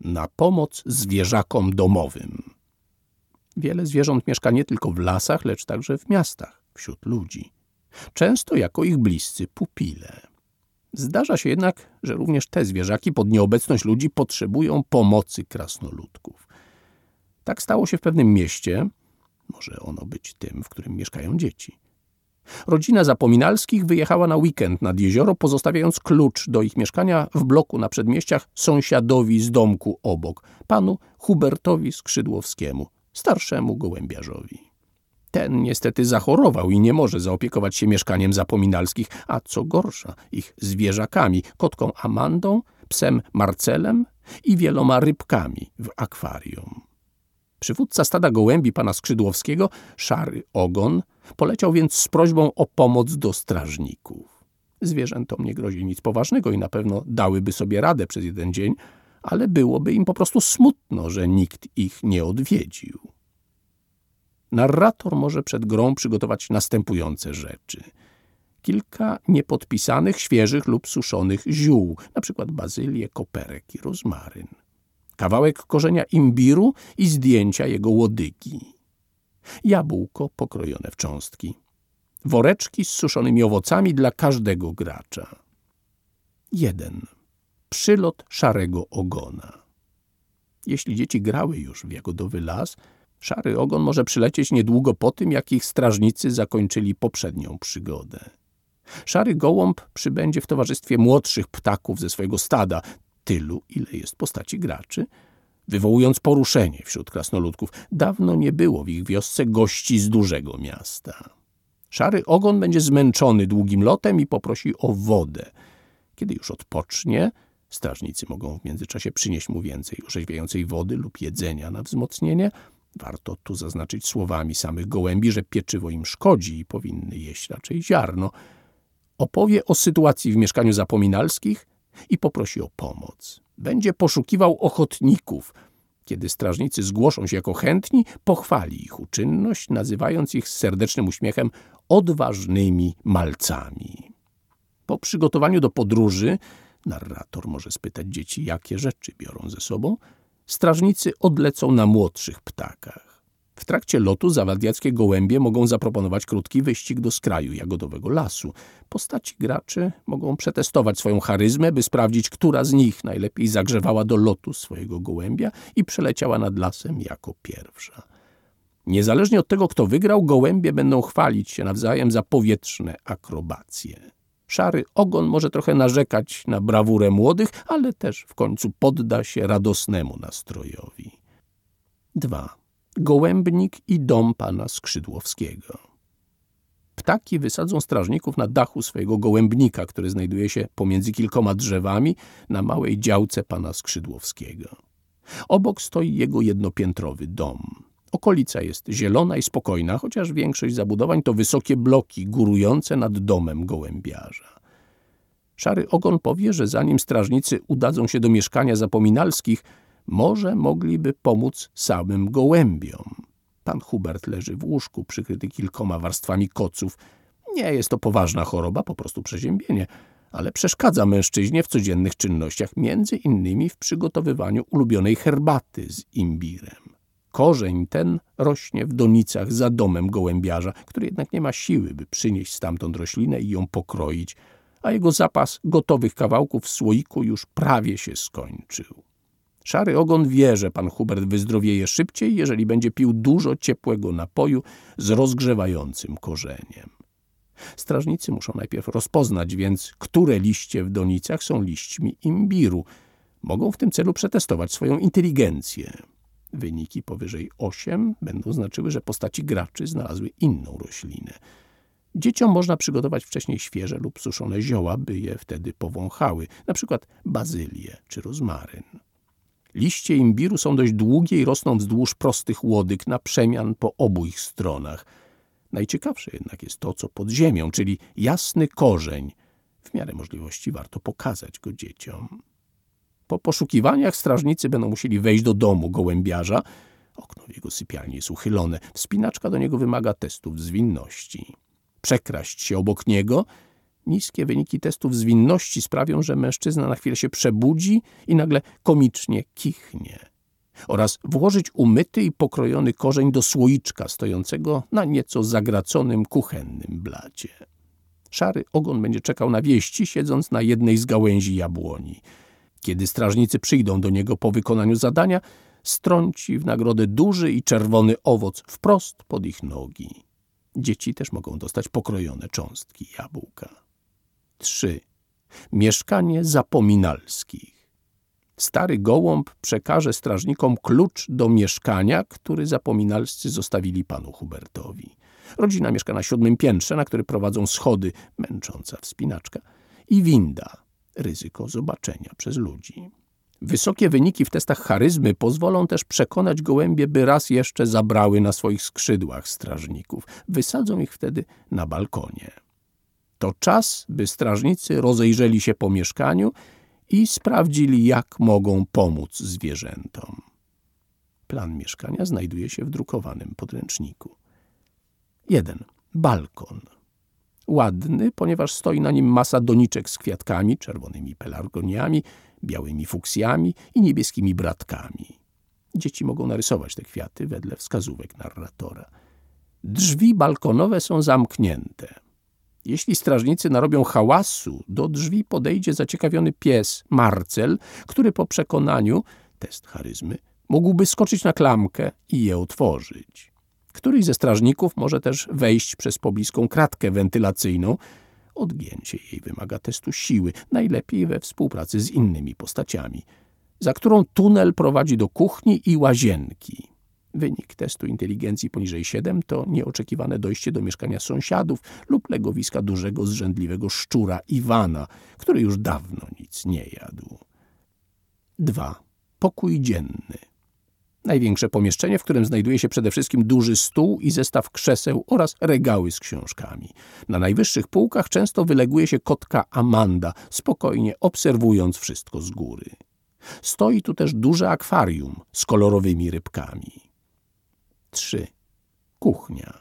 na pomoc zwierzakom domowym. Wiele zwierząt mieszka nie tylko w lasach, lecz także w miastach, wśród ludzi. Często jako ich bliscy pupile. Zdarza się jednak, że również te zwierzaki pod nieobecność ludzi potrzebują pomocy krasnoludków. Tak stało się w pewnym mieście, może ono być tym, w którym mieszkają dzieci. Rodzina Zapominalskich wyjechała na weekend nad jezioro, pozostawiając klucz do ich mieszkania w bloku na przedmieściach sąsiadowi z domku obok, panu Hubertowi Skrzydłowskiemu, starszemu gołębiarzowi. Ten niestety zachorował i nie może zaopiekować się mieszkaniem Zapominalskich, a co gorsza, ich zwierzakami, kotką Amandą, psem Marcelem i wieloma rybkami w akwarium. Przywódca stada gołębi pana Skrzydłowskiego, szary ogon, poleciał więc z prośbą o pomoc do strażników. Zwierzętom nie grozi nic poważnego i na pewno dałyby sobie radę przez jeden dzień, ale byłoby im po prostu smutno, że nikt ich nie odwiedził. Narrator może przed grą przygotować następujące rzeczy. Kilka niepodpisanych, świeżych lub suszonych ziół, np. bazylię, koperek i rozmaryn kawałek korzenia imbiru i zdjęcia jego łodygi. Jabłko pokrojone w cząstki. Woreczki z suszonymi owocami dla każdego gracza. Jeden. Przylot szarego ogona. Jeśli dzieci grały już w jagodowy las, szary ogon może przylecieć niedługo po tym, jak ich strażnicy zakończyli poprzednią przygodę. Szary gołąb przybędzie w towarzystwie młodszych ptaków ze swojego stada, tylu, ile jest postaci graczy, wywołując poruszenie wśród krasnoludków. Dawno nie było w ich wiosce gości z dużego miasta. Szary ogon będzie zmęczony długim lotem i poprosi o wodę. Kiedy już odpocznie, strażnicy mogą w międzyczasie przynieść mu więcej orzeźwiającej wody lub jedzenia na wzmocnienie. Warto tu zaznaczyć słowami samych gołębi, że pieczywo im szkodzi i powinny jeść raczej ziarno. Opowie o sytuacji w mieszkaniu zapominalskich i poprosi o pomoc. Będzie poszukiwał ochotników. Kiedy strażnicy zgłoszą się jako chętni, pochwali ich uczynność, nazywając ich z serdecznym uśmiechem odważnymi malcami. Po przygotowaniu do podróży, narrator może spytać dzieci, jakie rzeczy biorą ze sobą, strażnicy odlecą na młodszych ptakach. W trakcie lotu zawadiackie gołębie mogą zaproponować krótki wyścig do skraju jagodowego lasu. Postaci graczy mogą przetestować swoją charyzmę, by sprawdzić, która z nich najlepiej zagrzewała do lotu swojego gołębia i przeleciała nad lasem jako pierwsza. Niezależnie od tego, kto wygrał, gołębie będą chwalić się nawzajem za powietrzne akrobacje. Szary ogon może trochę narzekać na brawurę młodych, ale też w końcu podda się radosnemu nastrojowi. 2 gołębnik i dom pana Skrzydłowskiego. Ptaki wysadzą strażników na dachu swojego gołębnika, który znajduje się pomiędzy kilkoma drzewami na małej działce pana Skrzydłowskiego. Obok stoi jego jednopiętrowy dom. Okolica jest zielona i spokojna, chociaż większość zabudowań to wysokie bloki górujące nad domem gołębiarza. Szary ogon powie, że zanim strażnicy udadzą się do mieszkania zapominalskich, może mogliby pomóc samym gołębiom. Pan Hubert leży w łóżku, przykryty kilkoma warstwami koców. Nie jest to poważna choroba, po prostu przeziębienie, ale przeszkadza mężczyźnie w codziennych czynnościach, między innymi w przygotowywaniu ulubionej herbaty z imbirem. Korzeń ten rośnie w donicach za domem gołębiarza, który jednak nie ma siły, by przynieść stamtąd roślinę i ją pokroić, a jego zapas gotowych kawałków w słoiku już prawie się skończył. Szary ogon wie, że pan Hubert wyzdrowieje szybciej, jeżeli będzie pił dużo ciepłego napoju z rozgrzewającym korzeniem. Strażnicy muszą najpierw rozpoznać więc, które liście w donicach są liśćmi imbiru. Mogą w tym celu przetestować swoją inteligencję. Wyniki powyżej 8 będą znaczyły, że postaci graczy znalazły inną roślinę. Dzieciom można przygotować wcześniej świeże lub suszone zioła, by je wtedy powąchały, przykład bazylię czy rozmaryn. Liście imbiru są dość długie i rosną wzdłuż prostych łodyg na przemian po obu ich stronach. Najciekawsze jednak jest to, co pod ziemią, czyli jasny korzeń. W miarę możliwości warto pokazać go dzieciom. Po poszukiwaniach strażnicy będą musieli wejść do domu gołębiarza. Okno w jego sypialni jest uchylone. Wspinaczka do niego wymaga testów zwinności. Przekraść się obok niego, Niskie wyniki testów zwinności sprawią, że mężczyzna na chwilę się przebudzi i nagle komicznie kichnie. Oraz włożyć umyty i pokrojony korzeń do słoiczka stojącego na nieco zagraconym kuchennym blacie. Szary ogon będzie czekał na wieści, siedząc na jednej z gałęzi jabłoni. Kiedy strażnicy przyjdą do niego po wykonaniu zadania, strąci w nagrodę duży i czerwony owoc wprost pod ich nogi. Dzieci też mogą dostać pokrojone cząstki jabłka. 3. Mieszkanie zapominalskich. Stary gołąb przekaże strażnikom klucz do mieszkania, który zapominalscy zostawili panu Hubertowi. Rodzina mieszka na siódmym piętrze, na który prowadzą schody, męcząca wspinaczka, i winda, ryzyko zobaczenia przez ludzi. Wysokie wyniki w testach charyzmy pozwolą też przekonać gołębie, by raz jeszcze zabrały na swoich skrzydłach strażników. Wysadzą ich wtedy na balkonie. To czas, by strażnicy rozejrzeli się po mieszkaniu i sprawdzili, jak mogą pomóc zwierzętom. Plan mieszkania znajduje się w drukowanym podręczniku. 1. Balkon. Ładny, ponieważ stoi na nim masa doniczek z kwiatkami, czerwonymi pelargoniami, białymi fuksjami i niebieskimi bratkami. Dzieci mogą narysować te kwiaty wedle wskazówek narratora. Drzwi balkonowe są zamknięte. Jeśli strażnicy narobią hałasu, do drzwi podejdzie zaciekawiony pies Marcel, który po przekonaniu, test charyzmy, mógłby skoczyć na klamkę i je otworzyć. Któryś ze strażników może też wejść przez pobliską kratkę wentylacyjną. Odgięcie jej wymaga testu siły, najlepiej we współpracy z innymi postaciami, za którą tunel prowadzi do kuchni i łazienki. Wynik testu inteligencji poniżej 7 to nieoczekiwane dojście do mieszkania sąsiadów lub legowiska dużego, zrzędliwego szczura Iwana, który już dawno nic nie jadł. 2. Pokój dzienny. Największe pomieszczenie, w którym znajduje się przede wszystkim duży stół i zestaw krzeseł oraz regały z książkami. Na najwyższych półkach często wyleguje się kotka Amanda, spokojnie obserwując wszystko z góry. Stoi tu też duże akwarium z kolorowymi rybkami. 3. Kuchnia.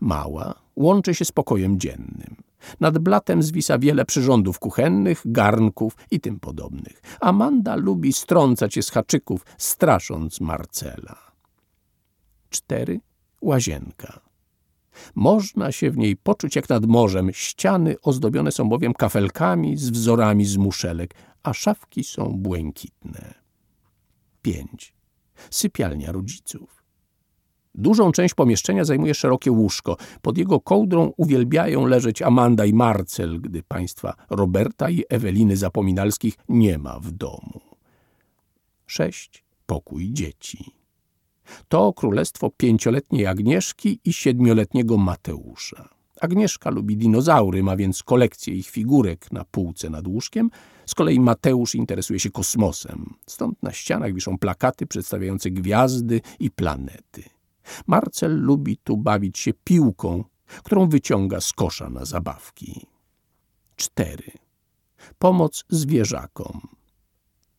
Mała, łączy się z pokojem dziennym. Nad blatem zwisa wiele przyrządów kuchennych, garnków i tym podobnych. Amanda lubi strącać je z haczyków, strasząc Marcela. 4. Łazienka. Można się w niej poczuć jak nad morzem. Ściany ozdobione są bowiem kafelkami z wzorami z muszelek, a szafki są błękitne. 5. Sypialnia rodziców. Dużą część pomieszczenia zajmuje szerokie łóżko. Pod jego kołdrą uwielbiają leżeć Amanda i Marcel, gdy państwa Roberta i Eweliny Zapominalskich nie ma w domu. 6. Pokój dzieci. To królestwo pięcioletniej Agnieszki i siedmioletniego Mateusza. Agnieszka lubi dinozaury, ma więc kolekcję ich figurek na półce nad łóżkiem. Z kolei Mateusz interesuje się kosmosem. Stąd na ścianach wiszą plakaty przedstawiające gwiazdy i planety. Marcel lubi tu bawić się piłką, którą wyciąga z kosza na zabawki. 4. Pomoc zwierzakom.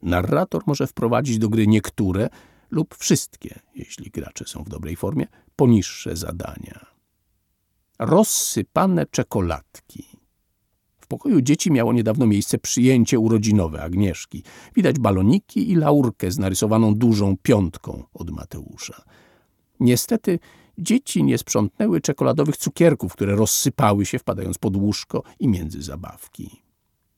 Narrator może wprowadzić do gry niektóre lub wszystkie, jeśli gracze są w dobrej formie, poniższe zadania. Rozsypane czekoladki. W pokoju dzieci miało niedawno miejsce przyjęcie urodzinowe Agnieszki. Widać baloniki i laurkę z narysowaną dużą piątką od Mateusza. Niestety dzieci nie sprzątnęły czekoladowych cukierków, które rozsypały się wpadając pod łóżko i między zabawki.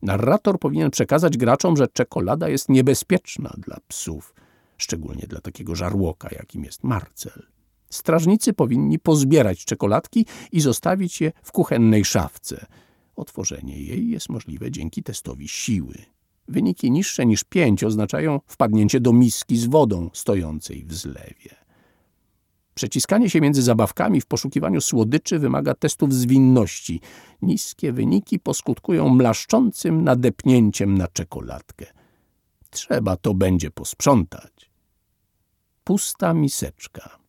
Narrator powinien przekazać graczom, że czekolada jest niebezpieczna dla psów, szczególnie dla takiego żarłoka, jakim jest Marcel. Strażnicy powinni pozbierać czekoladki i zostawić je w kuchennej szafce. Otworzenie jej jest możliwe dzięki testowi siły. Wyniki niższe niż pięć oznaczają wpadnięcie do miski z wodą stojącej w zlewie. Przeciskanie się między zabawkami w poszukiwaniu słodyczy wymaga testów zwinności. Niskie wyniki poskutkują mlaszczącym nadepnięciem na czekoladkę. Trzeba to będzie posprzątać. Pusta miseczka.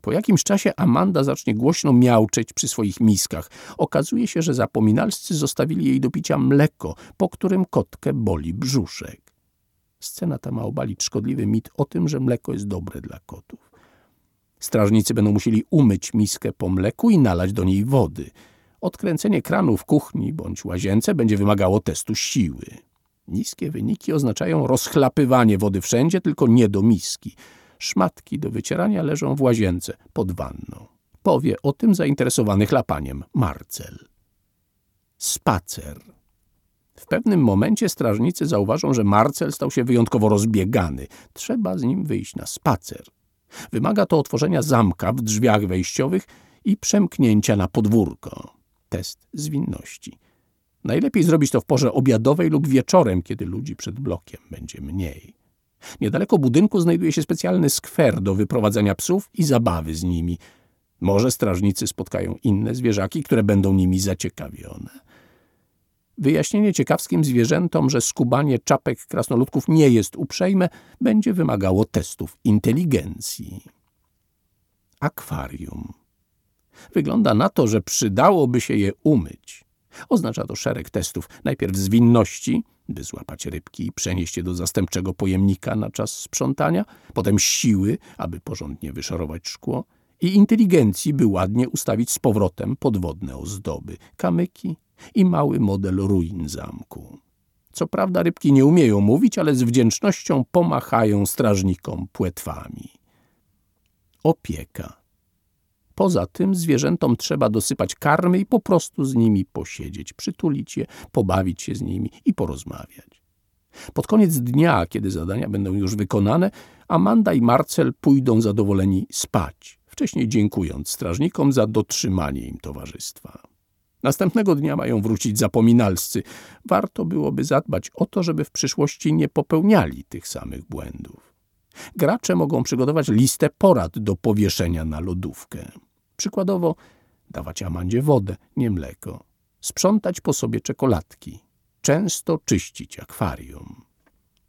Po jakimś czasie Amanda zacznie głośno miauczeć przy swoich miskach. Okazuje się, że zapominalscy zostawili jej do picia mleko, po którym kotkę boli brzuszek. Scena ta ma obalić szkodliwy mit o tym, że mleko jest dobre dla kotów. Strażnicy będą musieli umyć miskę po mleku i nalać do niej wody. Odkręcenie kranu w kuchni bądź łazience będzie wymagało testu siły. Niskie wyniki oznaczają rozchlapywanie wody wszędzie, tylko nie do miski. Szmatki do wycierania leżą w łazience pod wanną. Powie o tym zainteresowany chlapaniem Marcel. Spacer. W pewnym momencie strażnicy zauważą, że Marcel stał się wyjątkowo rozbiegany. Trzeba z nim wyjść na spacer. Wymaga to otworzenia zamka w drzwiach wejściowych i przemknięcia na podwórko. Test zwinności. Najlepiej zrobić to w porze obiadowej lub wieczorem, kiedy ludzi przed blokiem będzie mniej. Niedaleko budynku znajduje się specjalny skwer do wyprowadzania psów i zabawy z nimi. Może strażnicy spotkają inne zwierzaki, które będą nimi zaciekawione. Wyjaśnienie ciekawskim zwierzętom, że skubanie czapek krasnoludków nie jest uprzejme, będzie wymagało testów inteligencji. Akwarium. Wygląda na to, że przydałoby się je umyć. Oznacza to szereg testów. Najpierw zwinności, by złapać rybki i przenieść je do zastępczego pojemnika na czas sprzątania, potem siły, aby porządnie wyszorować szkło i inteligencji, by ładnie ustawić z powrotem podwodne ozdoby, kamyki i mały model ruin zamku. Co prawda rybki nie umieją mówić, ale z wdzięcznością pomachają strażnikom płetwami. Opieka. Poza tym zwierzętom trzeba dosypać karmy i po prostu z nimi posiedzieć, przytulić je, pobawić się z nimi i porozmawiać. Pod koniec dnia, kiedy zadania będą już wykonane, Amanda i Marcel pójdą zadowoleni spać, wcześniej dziękując strażnikom za dotrzymanie im towarzystwa. Następnego dnia mają wrócić zapominalscy. Warto byłoby zadbać o to, żeby w przyszłości nie popełniali tych samych błędów. Gracze mogą przygotować listę porad do powieszenia na lodówkę. Przykładowo dawać Amandzie wodę, nie mleko. Sprzątać po sobie czekoladki. Często czyścić akwarium.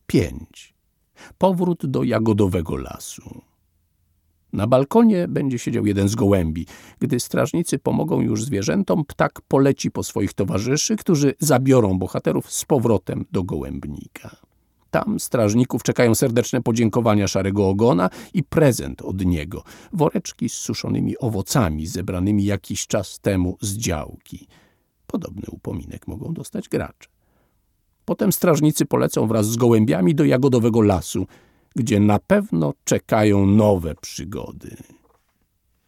5. Powrót do jagodowego lasu. Na balkonie będzie siedział jeden z gołębi. Gdy strażnicy pomogą już zwierzętom, ptak poleci po swoich towarzyszy, którzy zabiorą bohaterów z powrotem do gołębnika. Tam strażników czekają serdeczne podziękowania Szarego Ogona i prezent od niego. Woreczki z suszonymi owocami zebranymi jakiś czas temu z działki. Podobny upominek mogą dostać gracze. Potem strażnicy polecą wraz z gołębiami do jagodowego lasu, gdzie na pewno czekają nowe przygody.